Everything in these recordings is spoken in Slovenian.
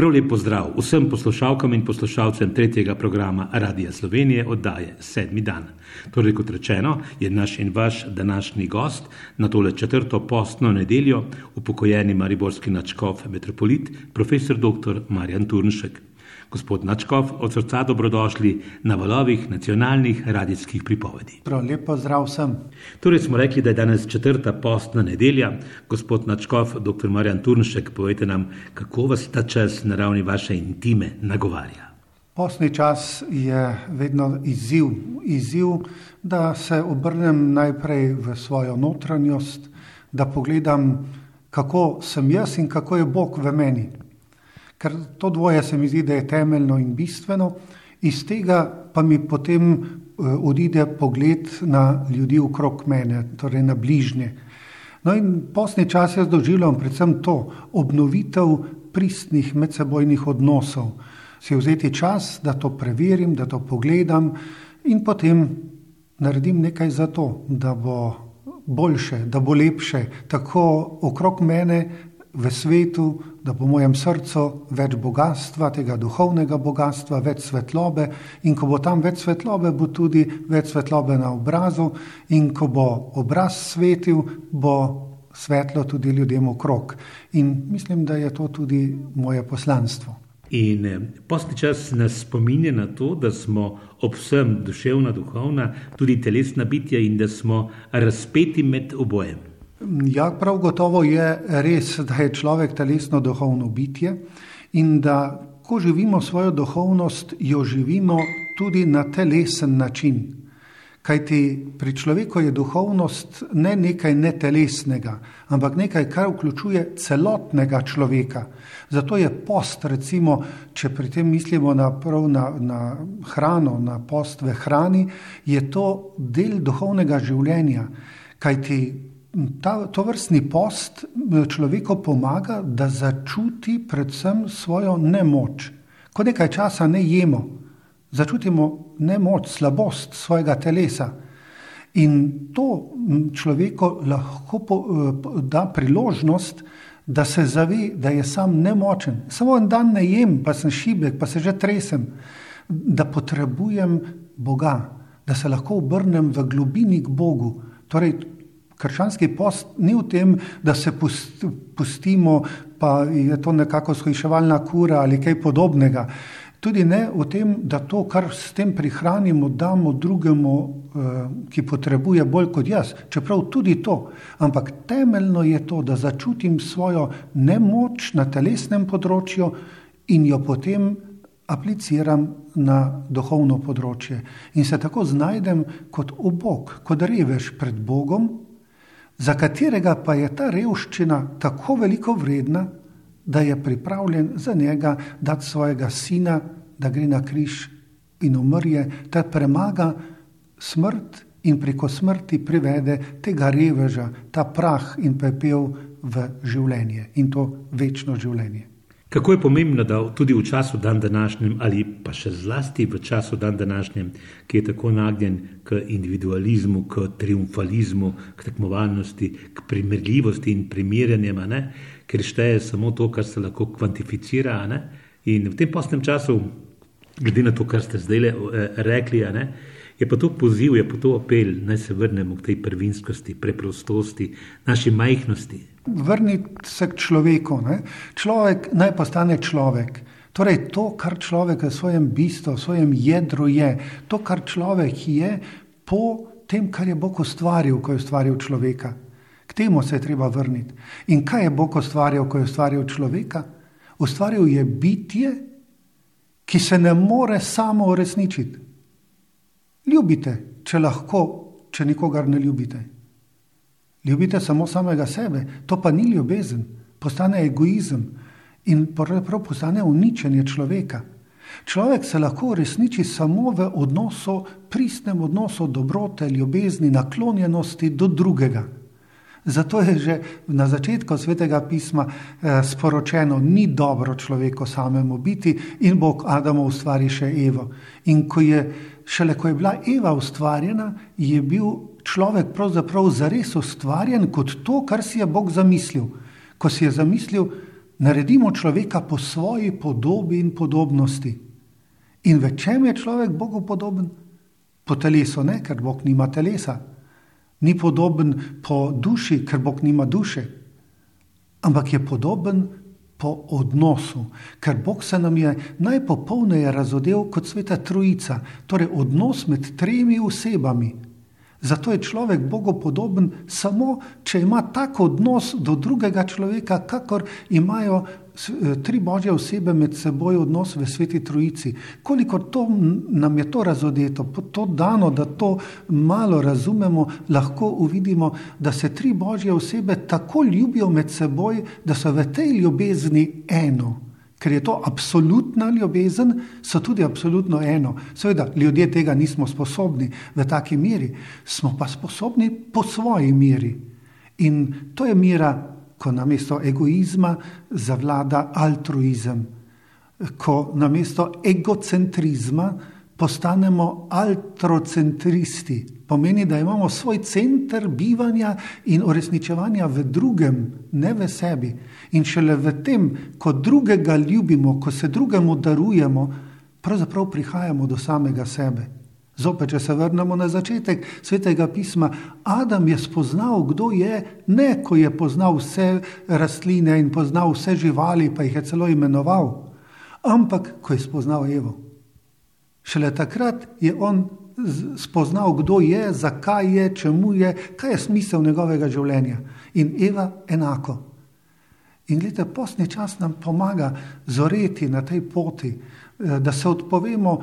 Prav lep pozdrav vsem poslušalkam in poslušalcem tretjega programa Radia Slovenije oddaje Sedmi dan. Torej, kot rečeno, je naš in vaš današnji gost na tole četrto postno nedeljo upokojeni mariborski načkov metropolit, profesor dr. Marjan Turnšek. Gospod Načkov, od srca dobrodošli na valovih nacionalnih radijskih pripovedi. Prav lepo zdrav vsem. Torej smo rekli, da je danes četrta postna nedelja. Gospod Načkov, dr. Marjan Turnšek, povejte nam, kako vas ta čas na ravni vaše intime nagovarja. Postni čas je vedno izziv. Izziv, da se obrnem najprej v svojo notranjost, da pogledam, kako sem jaz in kako je Bog v meni. Ker to dvoje se mi zdi, da je temeljno in bistveno, iz tega pa mi potem eh, odide pogled na ljudi okrog mene, torej na bližnje. No in posni čas jaz doživljam predvsem to, obnovitev pristnih medsebojnih odnosov. Si vzeti čas, da to preverim, da to pogledam in potem naredim nekaj za to, da bo boljše, da bo lepše, tako okrog mene, v svetu, da v mojem srcu več bogatstva, tega duhovnega bogatstva, več svetlobe, in ko bo tam več svetlobe, bo tudi več svetlobe na obrazu, in ko bo obraz svetil, bo svetlo tudi ljudem okrog. In mislim, da je to tudi moje poslanstvo. In eh, postni čas nas spominja na to, da smo ob vsem duševna, duhovna, tudi telesna bitja in da smo razpeti med obojem. Ja, prav gotovo je res, da je človek telesno duhovno bitje in da ko živimo svojo duhovnost, jo živimo tudi na telesen način. Kajti pri človeku je duhovnost ne nekaj netelesnega, ampak nekaj, kar vključuje celotnega človeka. Zato je post, recimo, če pri tem mislimo na, na, na hrano, na post v hrani, je to del duhovnega življenja. Kajti ta, to vrstni post eh, človeku pomaga, da začuti predvsem svojo nemoč. Ko nekaj časa ne jemo, začutimo nemoč, slabost svojega telesa. In to človeku lahko po, eh, da priložnost, da se zave, da je sam nemočen. Samo en dan ne jem, pa sem šibek, pa se že tresem, da potrebujem Boga, da se lahko obrnem v globini k Bogu. Torej, Krščanski post ni v tem, da se pustimo, pa je to nekako shojševalna kura ali kaj podobnega. Tudi ne v tem, da to, kar s tem prihranimo, damo drugemu, eh, ki potrebuje bolj kot jaz. Čeprav tudi to. Ampak temeljno je to, da začutim svojo nemoč na telesnem področju in jo potem apliciram na duhovno področje. In se tako znajdem kot obok, kot revež pred Bogom, za katerega pa je ta revščina tako veliko vredna, da je pripravljen za njega dati svojega sina, da gre na križ in umrje, da premaga smrt in preko smrti privede tega reveža, ta prah in pepel v življenje in to večno življenje. Kako je pomembno, da tudi v času dan današnjem, ali pa še zlasti v času dan današnjem, ki je tako nagnjen k individualizmu, k triumfalizmu, k tekmovalnosti, k primerljivosti in primerjanjem, ker šteje samo to, kar se lahko kvantificira. In v tem postnem času, glede na to, kar ste zdaj le, eh, rekli, ne, je pa to poziv, je pa to apel, naj se vrnemo k tej prvinskosti, preprostosti, naši majhnosti. Vrniti se k človeku. Ne? Človek naj postane človek. Torej, to, kar človek v svojem bistvu, v svojem jedru je, to, kar človek je, po tem, kar je Bog ustvaril, ko je ustvaril človeka. K temu se je treba vrniti. In kaj je Bog ustvaril, ko je ustvaril človeka? Ustvaril je bitje, ki se ne more samo uresničiti. Ljubite, če lahko, če nikogar ne ljubite. Ljubite samo samega sebe, to pa ni ljubezen, postane egoizem in pravzaprav postane uničenje človeka. Človek se lahko uresniči samo v odnosu, pristnem odnosu dobrote, ljubezni, naklonjenosti do drugega. Zato je že na začetku svetega pisma eh, sporočeno, ni dobro človeku samemu biti in Bog Adamu ustvari še Evo. In ko je šele ko je bila Eva ustvarjena, je bil človek pravzaprav zares ustvarjen kot to, kar si je Bog zamislil. Ko si je zamislil, naredimo človeka po svoji podobi in podobnosti. In v čem je človek Bogu podoben? Po telesu ne, ker Bog nima telesa. Ni podoben po duši, ker Bog nima duše. Ampak je podoben po odnosu, ker Bog se nam je najpopolneje razodel kot sveta trojica, torej odnos med tremi osebami. Zato je človek Bogu podoben samo, če ima tako odnos do drugega človeka, kakor imajo tri božje osebe med seboj odnos v sveti trojici. Koliko to, nam je to razodeto, to dano, da to malo razumemo, lahko uvidimo, da se tri božje osebe tako ljubijo med seboj, da so v tej ljubezni eno ker je to absolutna ljubezen, so tudi absolutno eno. Seveda, ljudje tega nismo sposobni v taki meri, smo pa sposobni po svoji meri. In to je mera, ko namesto egoizma zavlada altruizem, ko namesto egocentrizma postanemo altrocentristi. Pomeni, da imamo svoj center bivanja in uresničevanja v drugem, ne v sebi. In šele v tem, ko drugega ljubimo, ko se drugemu darujemo, pravzaprav prihajamo do samega sebe. Zopet, če se vrnemo na začetek svetega pisma, Adam je spoznal, kdo je, ne ko je poznal vse rastline in poznal vse živali, pa jih je celo imenoval, ampak ko je spoznal Evo. Šele takrat je on spoznal, kdo je, zakaj je, čemu je, kaj je smisel njegovega življenja. In Eva enako. In gledite, postni čas nam pomaga zoreti na tej poti, eh, da se odpovemo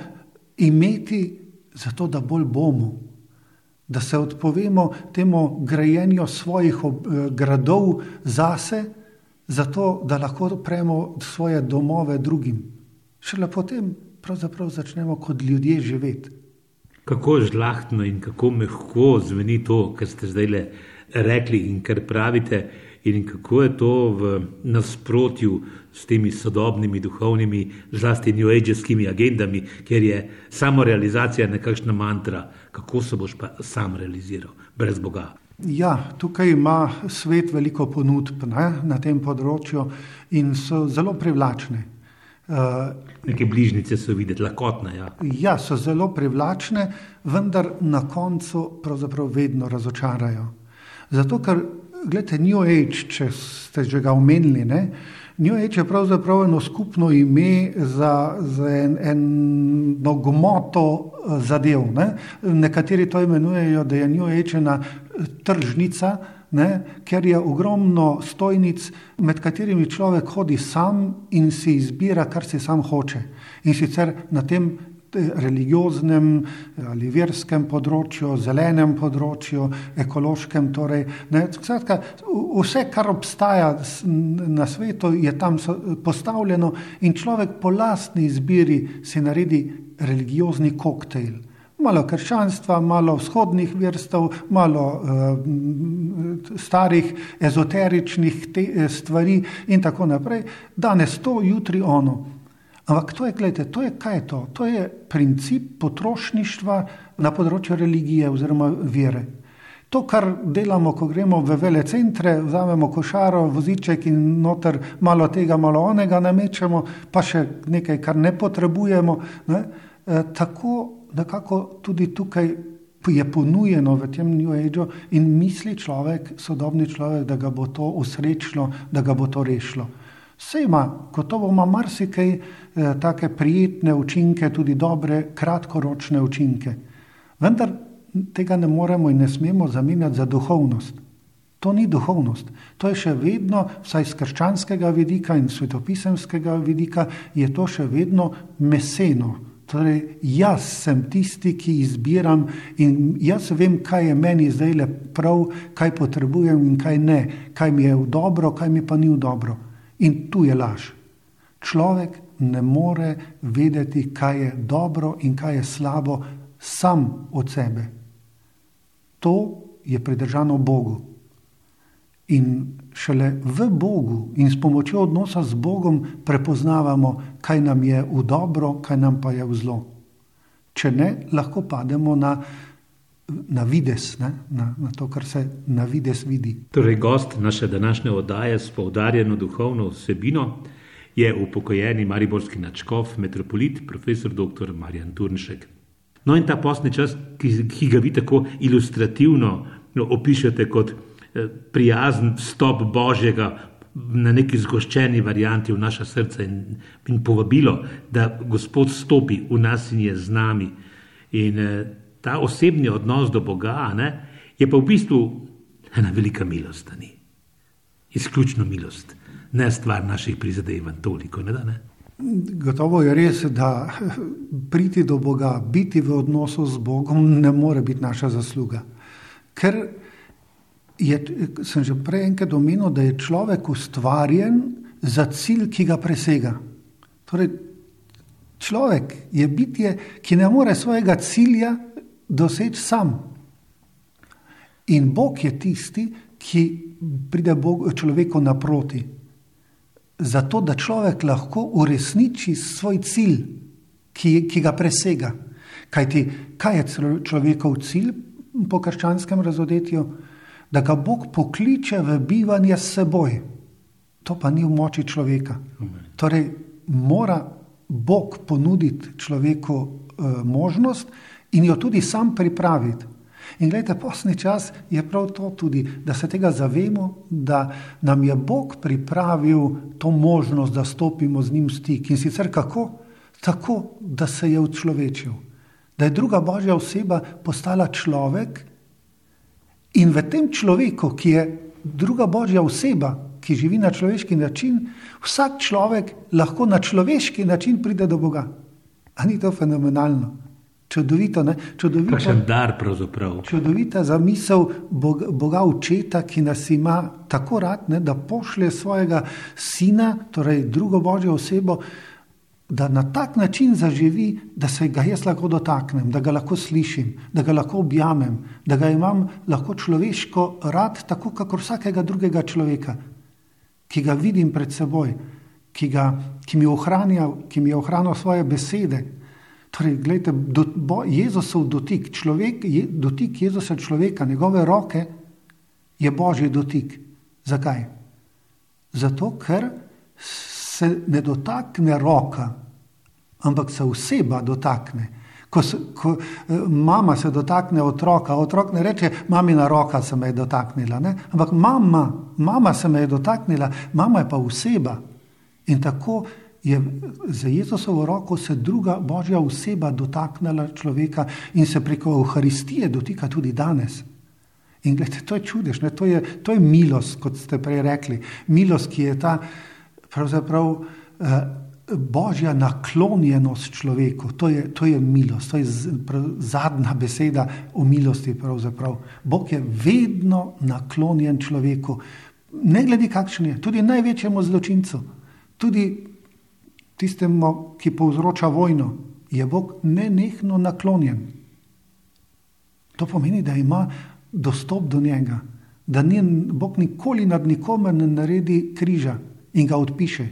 imeti, zato da bolj bomo. Da se odpovemo temu grajenju svojih eh, gradov zase, zato da lahko odpremo svoje domove drugim. Šele potem pravzaprav začnemo kot ljudje živeti. Kako žlahtno in kako mehko zveni to, kar ste zdaj le rekli in kar pravite, in kako je to v nasprotju s temi sodobnimi duhovnimi, zlasti New Age-skimi agendami, ker je samo realizacija nekakšna mantra, kako se boš pa sam realiziral brez Boga. Ja, tukaj ima svet veliko ponudb ne, na tem področju in so zelo privlačne. Uh, Neke bližnjice so videti, lahkotne. Ja. ja, so zelo privlačne, vendar na koncu pravzaprav vedno razočarajo. Zato, ker, gledite, New Age, če ste že ga omenili, ne, New Age je pravzaprav eno skupno ime za, za en, eno gmoto eh, zadev. Ne. Nekateri to imenujejo, da je New Age ena tržnica ne, ker je ogromno stojnic, med katerimi človek hodi sam in si izbira, kar si sam hoče. In sicer na tem eh, religioznem ali verskem področju, zelenem področju, ekološkem. Torej, ne, skratka, vse, kar obstaja na svetu, je tam postavljeno in človek po lastni izbiri si naredi religiozni koktejl malo krščanstva, malo vzhodnih vrstov, malo uh, starih ezoteričnih te, eh, stvari in tako naprej. Danes to, jutri ono. Ampak to je, gledajte, to je kaj je to? To je princip potrošništva na področju religije oziroma vere. To, kar delamo, ko gremo v vele centre, vzamemo košaro, voziček in noter malo tega, malo onega namečemo, pa še nekaj, kar ne potrebujemo. Ne? E, tako nekako tudi tukaj je ponujeno v tem New Ageu in misli človek, sodobni človek, da ga bo to usrečilo, da ga bo to rešilo. Vse ima, gotovo ima marsikaj eh, take prijetne učinke, tudi dobre, kratkoročne učinke. Vendar tega ne moremo in ne smemo zamenjati za duhovnost. To ni duhovnost. To je še vedno, vsaj z krščanskega vidika in svetopisemskega vidika, je to še vedno meseno. Torej, jaz sem tisti, ki izbiram in jaz vem, kaj je meni zdaj le prav, kaj potrebujem in kaj ne, kaj mi je v dobro, kaj mi pa ni v dobro. In tu je laž. Človek ne more vedeti, kaj je dobro in kaj je slabo, sam od sebe. To je pridržano Bogu. In šele v Bogu in s pomočjo odnosa z Bogom prepoznavamo, kaj nam je v dobro, kaj nam pa je v zlo. Če ne, lahko pademo na na vides, na, na to, kar se na vides vidi. Torej, gost naše današnje oddaje s poudarjeno duhovno vsebino je upokojeni mariborski načkov, metropolit, profesor dr. Marjan Turnšek. No, in ta posni čas, ki, ki ga vi tako ilustrativno no, opišete kot eh, prijazen stop Božjega na neki zgoščeni varianti v naša srca in, in povabilo, da Gospod stopi v nas in je z nami. In eh, ta osebni odnos do Boga ne, je pa v bistvu ena velika milost. Ni. Izključno milost, ne stvar naših prizadevanj, toliko. Ne, da, ne? Gotovo je res, da priti do Boga, biti v odnosu z Bogom, ne more biti naša zasluga. Ker je, sem že prej enkrat omenil, da je človek ustvarjen za cilj, ki ga presega. Torej, človek je bitje, ki ne more svojega cilja doseči sam. In Bog je tisti, ki pride Bog, človeku naproti. Zato, da človek lahko uresniči svoj cilj, ki, ki ga presega. Kaj, ti, kaj je človekov cilj po krščanskem razodetju? Da ga Bog pokliče v bivanje s seboj. To pa ni v moči človeka. Torej, mora Bog ponuditi človeku uh, možnost, in jo tudi sam pripraviti. In gledajte, posni čas je prav to tudi, da se tega zavemo, da nam je Bog pripravil to možnost, da stopimo z njim v stik. In sicer kako? Tako, da se je učlovečil, da je druga božja oseba postala človek in v tem človeku, ki je druga božja oseba, ki živi na človeški način, vsak človek lahko na človeški način pride do Boga. Ali ni to fenomenalno? Čudovito, ne? Čudovito, Kakšen dar pravzaprav. Čudovita zamisel Boga, Boga očeta, ki nas ima tako rad, ne, da pošlje svojega sina, torej drugo božjo osebo, da na tak način zaživi, da se ga jaz lahko dotaknem, da ga lahko slišim, da ga lahko objamem, da ga imam lahko človeško rad, tako kot vsakega drugega človeka, ki ga vidim pred seboj, ki, ga, ki mi je ohranil svoje besede, Torej, gledajte, do, bo, Jezusov dotik, človek, je, dotik Jezusa človeka, njegove roke je božji dotik. Zakaj? Zato, ker se ne dotakne roka, ampak se oseba dotakne. Ko, se, ko eh, mama se dotakne otroka, otrok ne reče: Mamina roka se me je dotaknila, ne? ampak mama, mama se me je dotaknila, mama je pa oseba. In tako je za Jezusovo roko se druga božja oseba dotaknila človeka in se preko Euharistije dotika tudi danes. In gledajte, to je čudež, to je, to je milost, kot ste prej rekli. Milost, ki je ta pravzaprav eh, božja naklonjenost človeku. To je, to je milost, to je z, prav, zadnja beseda o milosti. Pravzaprav. Bog je vedno naklonjen človeku, ne glede kakšen je, tudi največjemu zločincu. Tudi tistemu, ki povzroča vojno, je Bog nenehno naklonjen. To pomeni, da ima dostop do njega, da ni, Bog nikoli nad nikomer ne naredi križa in ga odpiše.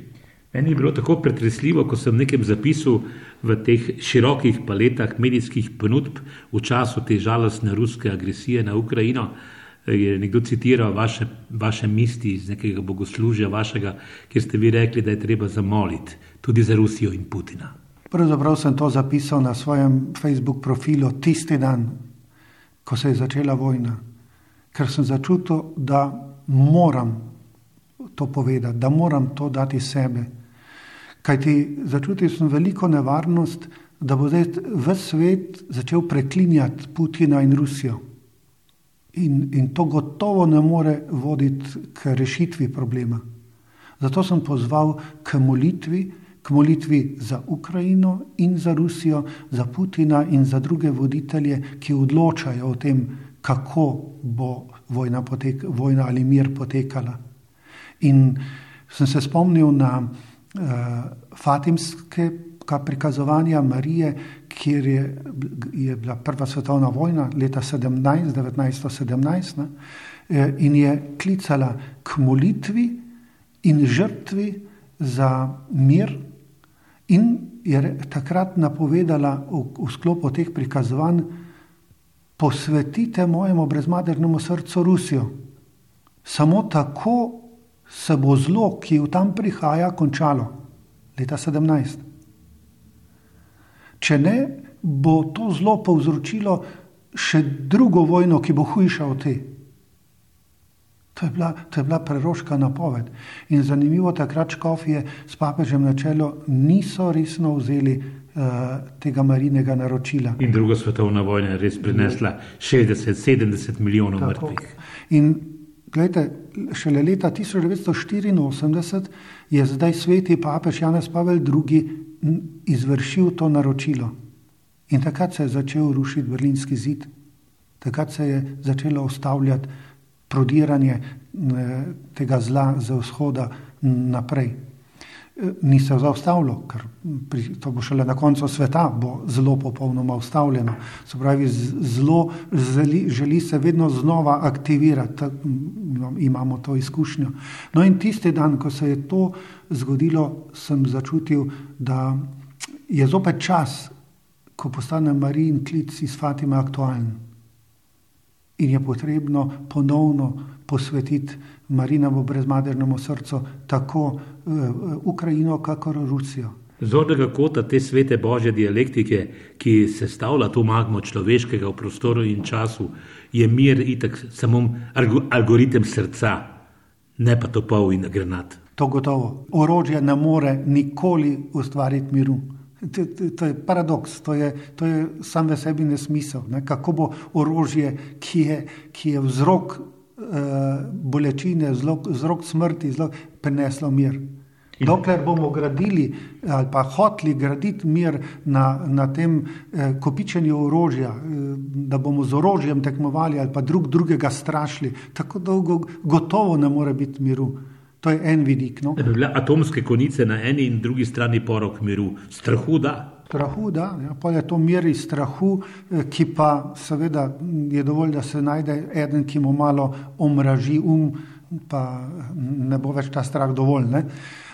Meni je bilo tako pretresljivo, ko sem v nekem zapisu v teh širokih paletah medijskih ponudb v času te žalostne ruske agresije na Ukrajino je nekdo citiral vaše, vaše misli iz nekega bogoslužja vašega, kjer ste vi rekli, da je treba zamoliti tudi za Rusijo in Putina. Pravzaprav sem to zapisal na svojem Facebook profilu tisti dan, ko se je začela vojna, ker sem začutil, da moram to povedati, da moram to dati sebe. Kajti začutil sem veliko nevarnost, da bo zdaj v svet začel preklinjati Putina in Rusijo. In, in to gotovo ne more voditi k rešitvi problema. Zato sem pozval k molitvi, k molitvi za Ukrajino in za Rusijo, za Putina in za druge voditelje, ki odločajo o tem, kako bo vojna, potek, vojna ali mir potekala. In sem se spomnil na uh, Fatimske prikazovanja Marije, kjer je, je bila prva svetovna vojna leta 17, 1917 ne, eh, in je klicala k molitvi in žrtvi za mir, in je takrat napovedala v, v sklopu teh prikazovanj, posvetite mojemu brezmadernemu srcu Rusijo. Samo tako se bo zlo, ki v tam prihaja, končalo. Leta 17. Če ne, bo to zlo povzročilo še drugo vojno, ki bo hujša od te. To je, bila, to je bila preroška napoved. In zanimivo, takrat škofje s papežem na čelo niso resno vzeli uh, tega marinega naročila. In druga svetovna vojna je res prinesla 60-70 milijonov Tako. mrtvih. In gledajte, šele leta 1984 je zdaj sveti papež Janez Pavel II. Izvršil to naročilo. In takrat se je začel rušiti berlinski zid, takrat se je začelo ustavljati prodiranje tega zla za vzhoda naprej. Ni se zaustavilo, ker to bo šele na koncu sveta, bo zelo popolnoma ustavljeno. Se pravi, zelo želi, želi se vedno znova aktivirati, imamo to izkušnjo. No in tisti dan, ko se je to zgodilo, sem začutil, da je zopet čas, ko postane Marijin klic iz Fatime aktualen. In je potrebno ponovno posvetiti Marinovo brezmadernemu srcu tako uh, Ukrajino, kakor Rusijo. Zornega kota te svete božje dialektike, ki se stavlja to magmo človeškega v prostoru in času, je mir itak samo algoritem srca, ne pa topov in granat. To gotovo. Orožje ne more nikoli ustvariti miru. To, to, to je paradoks, to je, to je sam v sebi nesmisel. Ne? Kako bo orožje, ki je, ki je vzrok bolečine, vzrok smrti, prineslo mir. Dokler bomo gradili ali pa hoteli graditi mir na, na tem eh, kopičenju orožja, eh, da bomo z orožjem tekmovali ali pa drug drugega strašili, tako dolgo gotovo ne more biti miru. To je en vidik. No. Atomske konice na eni in drugi strani porok miru, strahu da. Strahu, da, ja, pa je to mir iz strahu, eh, ki pa seveda je dovolj, da se najde eden, ki mu malo omraži um, pa ne bo več ta strah dovolj. Ne.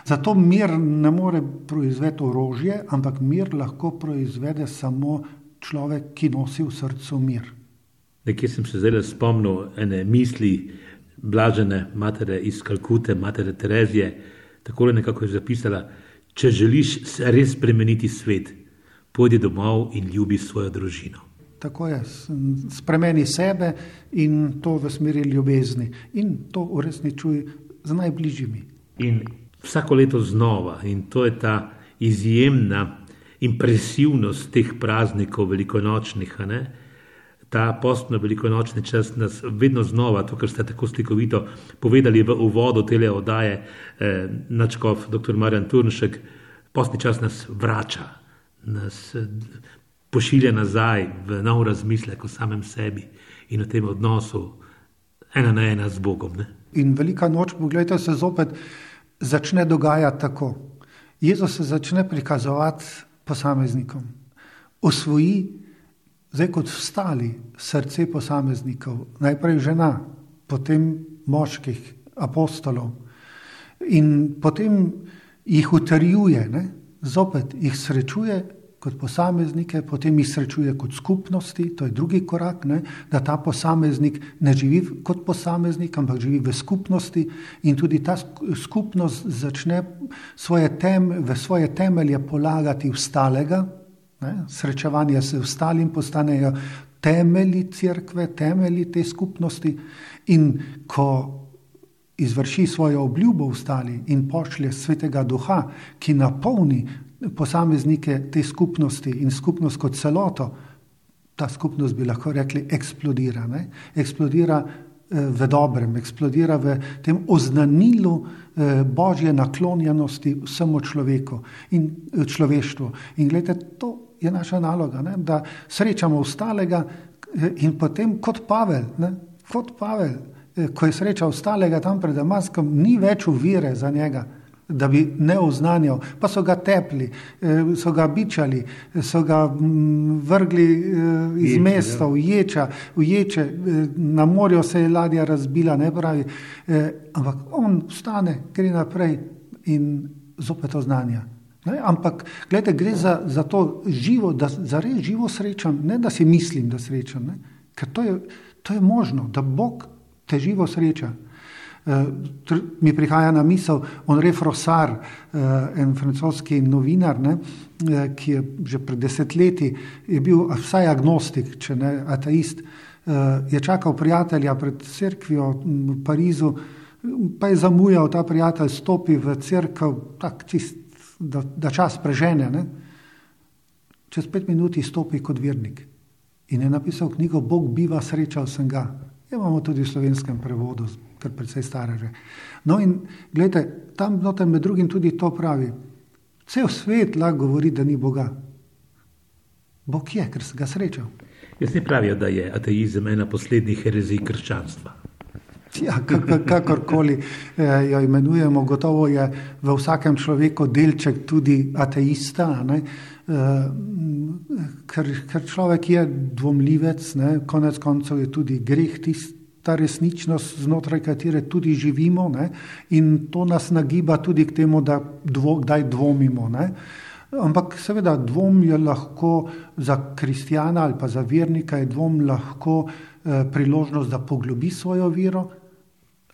Zato mir ne more proizvedeti orožje, ampak mir lahko proizvede samo človek, ki nosi v srcu mir. Nekje sem se zdaj spomnil ene misli, blažene matere iz Kalkute, matere Terezije, tako je nekako zapisala: Če želiš res spremeniti svet, pojdi domov in ljubi svojo družino. Tako je, spremeni sebe in to v smeri ljubezni, in to uresničuj z najbližjimi. In vsako leto znova, in to je ta izjemna impresivnost teh praznikov, velikonočnih, ne? ta postno velikonočni čas nas vedno znova, to, kar ste tako slikovito povedali v uvodu te oddaje, eh, načkov dr. Marjan Turnšek, postni čas nas vrača, nas pošilja nazaj v nov razmislek o samem sebi in o tem odnosu ena na ena z Bogom. Ne? In velika noč, pogledajte, se zopet začne dogajati tako. Jezus se začne prikazovati posameznikom, osvoji Zdaj, kot ostali srce posameznikov, najprej žena, potem moških, apostolov, in potem jih utrjuje, ne? Zopet jih srečuje kot posameznike, potem jih srečuje kot skupnosti, to je drugi korak, ne? da ta posameznik ne živi kot posameznik, ampak živi v skupnosti in tudi ta skupnost začne svoje tem, v svoje temelje polagati v stalega. Ne? Srečevanje s ostalim postanejo temelji crkve, temelji te skupnosti, in ko izvrši svojo obljubo v stali in pošlje svetega duha, ki napolni posameznike te skupnosti in skupnost kot celoto, ta skupnost bi lahko rekli eksplodira. Ne? Eksplodira eh, v dobrem, eksplodira v tem oznanilu eh, božje naklonjenosti vsemu človeku in eh, človeštvu. In gledajte, to je naša naloga, ne? da srečamo ostalega in potem kot Pavel, ne? kot Pavel, ko je srečal ostalega tam pred Damaskom, ni več uvire za njega, da bi ne oznanjal, pa so ga tepli, eh, so ga bičali, so ga mm, vrgli iz Ječe, mesta ja. v ječa, v ječe, na morju se je ladja razbila, ne pravi, ampak on stane, gre naprej in zopet oznanja. Ne, ampak, gledajte, gre za, za to živo, da za res živo srečam, ne da si mislim, da srečam. Ne. Ker to je, to je možno, da Bog te živo sreča. Uh, mi prihaja na misel Henri Frossard, uh, en francoski novinar, ne, uh, ki je že pred desetletji bil vsaj agnostik, če ne ateist. Je čakal prijatelja pred crkvijo v Parizu, pa je zamujal, ta prijatelj stopi v crkvo, da, da čas prežene. Ne. Čez pet minut stopi kot vernik in je napisal knjigo Bog biva, srečal sem ga. Ja, imamo tudi v slovenskem prevodu, kar precej stare že. No in gledajte, tam noter med drugim tudi to pravi. Cel svet lahko govori, da ni Boga. Bog je, ker se ga srečal. Jaz ne pravijo, da je ateizem ena poslednjih herezij krščanstva. Ja, kakorkoli eh, jo imenujemo, gotovo je v vsakem človeku delček tudi ateista. Ne? Ker, ker človek je dvomljivec, ne, konec koncev je tudi greh tista resničnost, znotraj katere tudi živimo ne, in to nas nagiba tudi k temu, da dvo, kdaj dvomimo. Ne. Ampak seveda dvom je lahko za kristjana ali pa za vernika, je dvom lahko eh, priložnost, da poglobi svojo vero,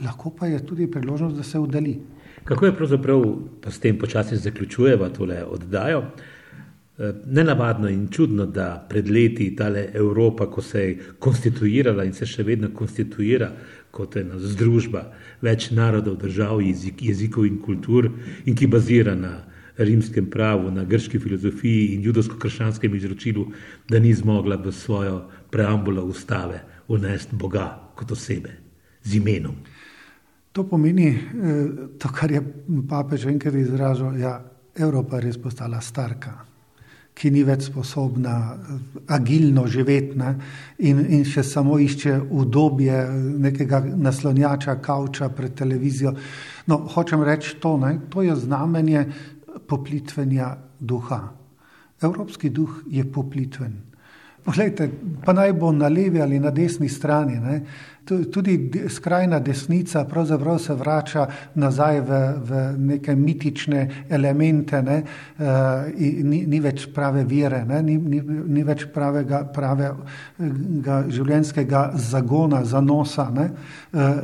lahko pa je tudi priložnost, da se oddali. Kako je pravzaprav, pa s tem počasi zaključujeva tole oddajo, Eh, nenavadno in čudno, da pred leti ta Evropa, ko se je konstituirala in se še vedno konstituira kot ena združba več narodov, držav, jezik, jezikov in kultur, in ki bazira na rimskem pravu, na grški filozofiji in judovsko-krščanskem izročilu, da ni zmogla v svojo preambulo ustave unesti Boga kot osebe z imenom. To pomeni, eh, to, kar je papež enkrat izrazil, da ja, je Evropa res postala starka ki ni več sposobna eh, agilno živeti ne? in, in še samo išče udobje nekega naslonjača, kavča pred televizijo. No, hočem reči to, ne? to je znamenje poplitvenja duha. Evropski duh je poplitven. Poglejte, pa naj bo na levi ali na desni strani. Ne? Tudi skrajna desnica pravzaprav se vrača nazaj v, v neke mitične elemente, ne? uh, ni, ni več prave vere, ni, ni, ni več pravega, pravega življenjskega zagona, zanosa. Uh,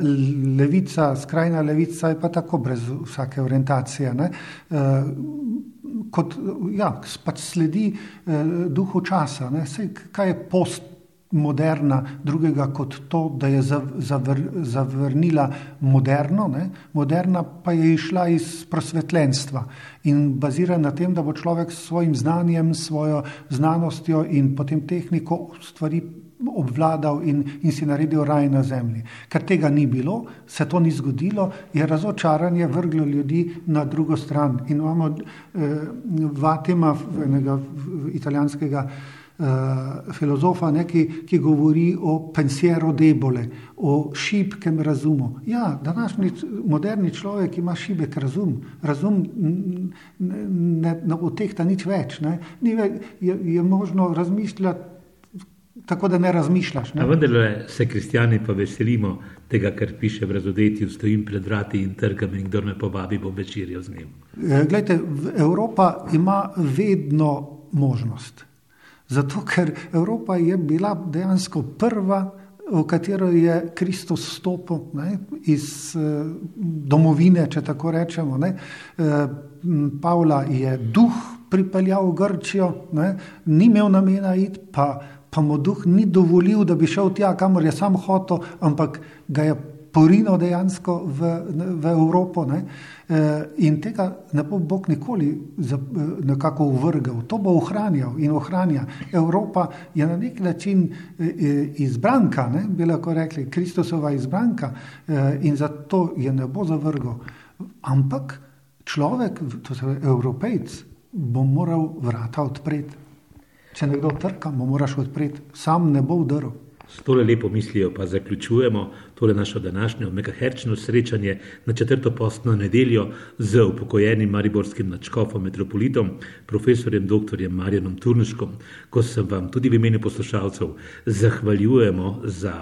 levica, skrajna levica je pa tako brez vsake orientacije. Uh, kot ja, pač sledi eh, duhu časa. Sej, kaj je postmoderna drugega kot to, da je zavr, zavrnila moderno, ne? moderna pa je išla iz prosvetljenstva in bazira na tem, da bo človek s svojim znanjem, svojo znanostjo in potem tehniko stvari obvladal in, in si naredil raj na zemlji. Ker tega ni bilo, se to ni zgodilo, je razočaranje vrglo ljudi na drugo stran. In imamo eh, Vatema, enega italijanskega eh, filozofa, neki, ki govori o pensiero debole, o šibkem razumu. Ja, današnji moderni človek ima šibek razum, razum ne, ne, ne otehta nič več. Ni, je, je možno razmišljati tako da ne razmišljaš. Ne? Vendar se kristijani pa veselimo tega, kar piše v razodetju, stojim pred vrati in trgam in kdo me povabi, bo večerjo z njim. E, glejte, Evropa ima vedno možnost. Zato, ker Evropa je bila dejansko prva, v katero je Kristus stopil ne, iz eh, domovine, če tako rečemo. Ne. Eh, Pavla je duh pripeljal v Grčijo, ne, ni imel namena iti, pa pa mu duh ni dovolil, da bi šel tja, kamor je sam hotel, ampak ga je porinil dejansko v, v Evropo. Ne? E, in tega ne bo Bog nikoli e, nekako uvrgal, to bo ohranjal in ohranja. Evropa je na nek način e, izbranka, ne? bi lahko rekli, Kristusova izbranka in zato je ne bo zavrgal. Ampak človek, to se pravi, evropejc, bo moral vrata odpreti. Če nekdo trka, mu moraš odpreti, sam ne bo vdrl. S tole lepo mislijo pa zaključujemo tole našo današnjo megaherčno srečanje na četrto postno nedeljo z upokojenim mariborskim načkofom metropolitom, profesorjem dr. Marjanom Turnuškom, ko se vam tudi v imenu poslušalcev zahvaljujemo za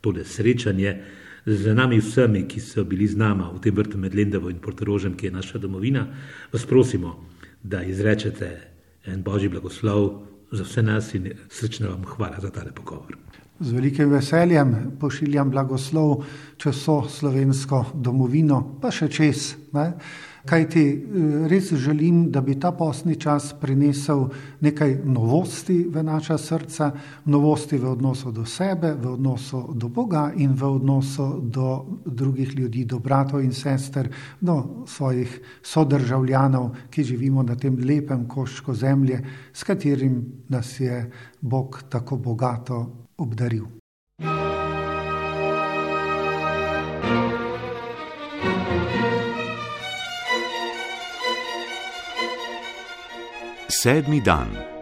tole srečanje. Z nami vsemi, ki so bili z nama v tem vrtu med Lendevo in Portorožem, ki je naša domovina, vas prosimo, da izrečete en božji blagoslov za vse nas in srčno vam hvala za tale pogovor. Z velikim veseljem pošiljam blagoslov čez so slovensko domovino, pa še čez. Ne? Kaj ti res želim, da bi ta posni čas prinesel nekaj novosti v naša srca, novosti v odnosu do sebe, v odnosu do Boga in v odnosu do drugih ljudi, do bratov in sester, do svojih sodržavljanov, ki živimo na tem lepem koščku zemlje, s katerim nas je Bog tako bogato obdaril. Sedmi dan.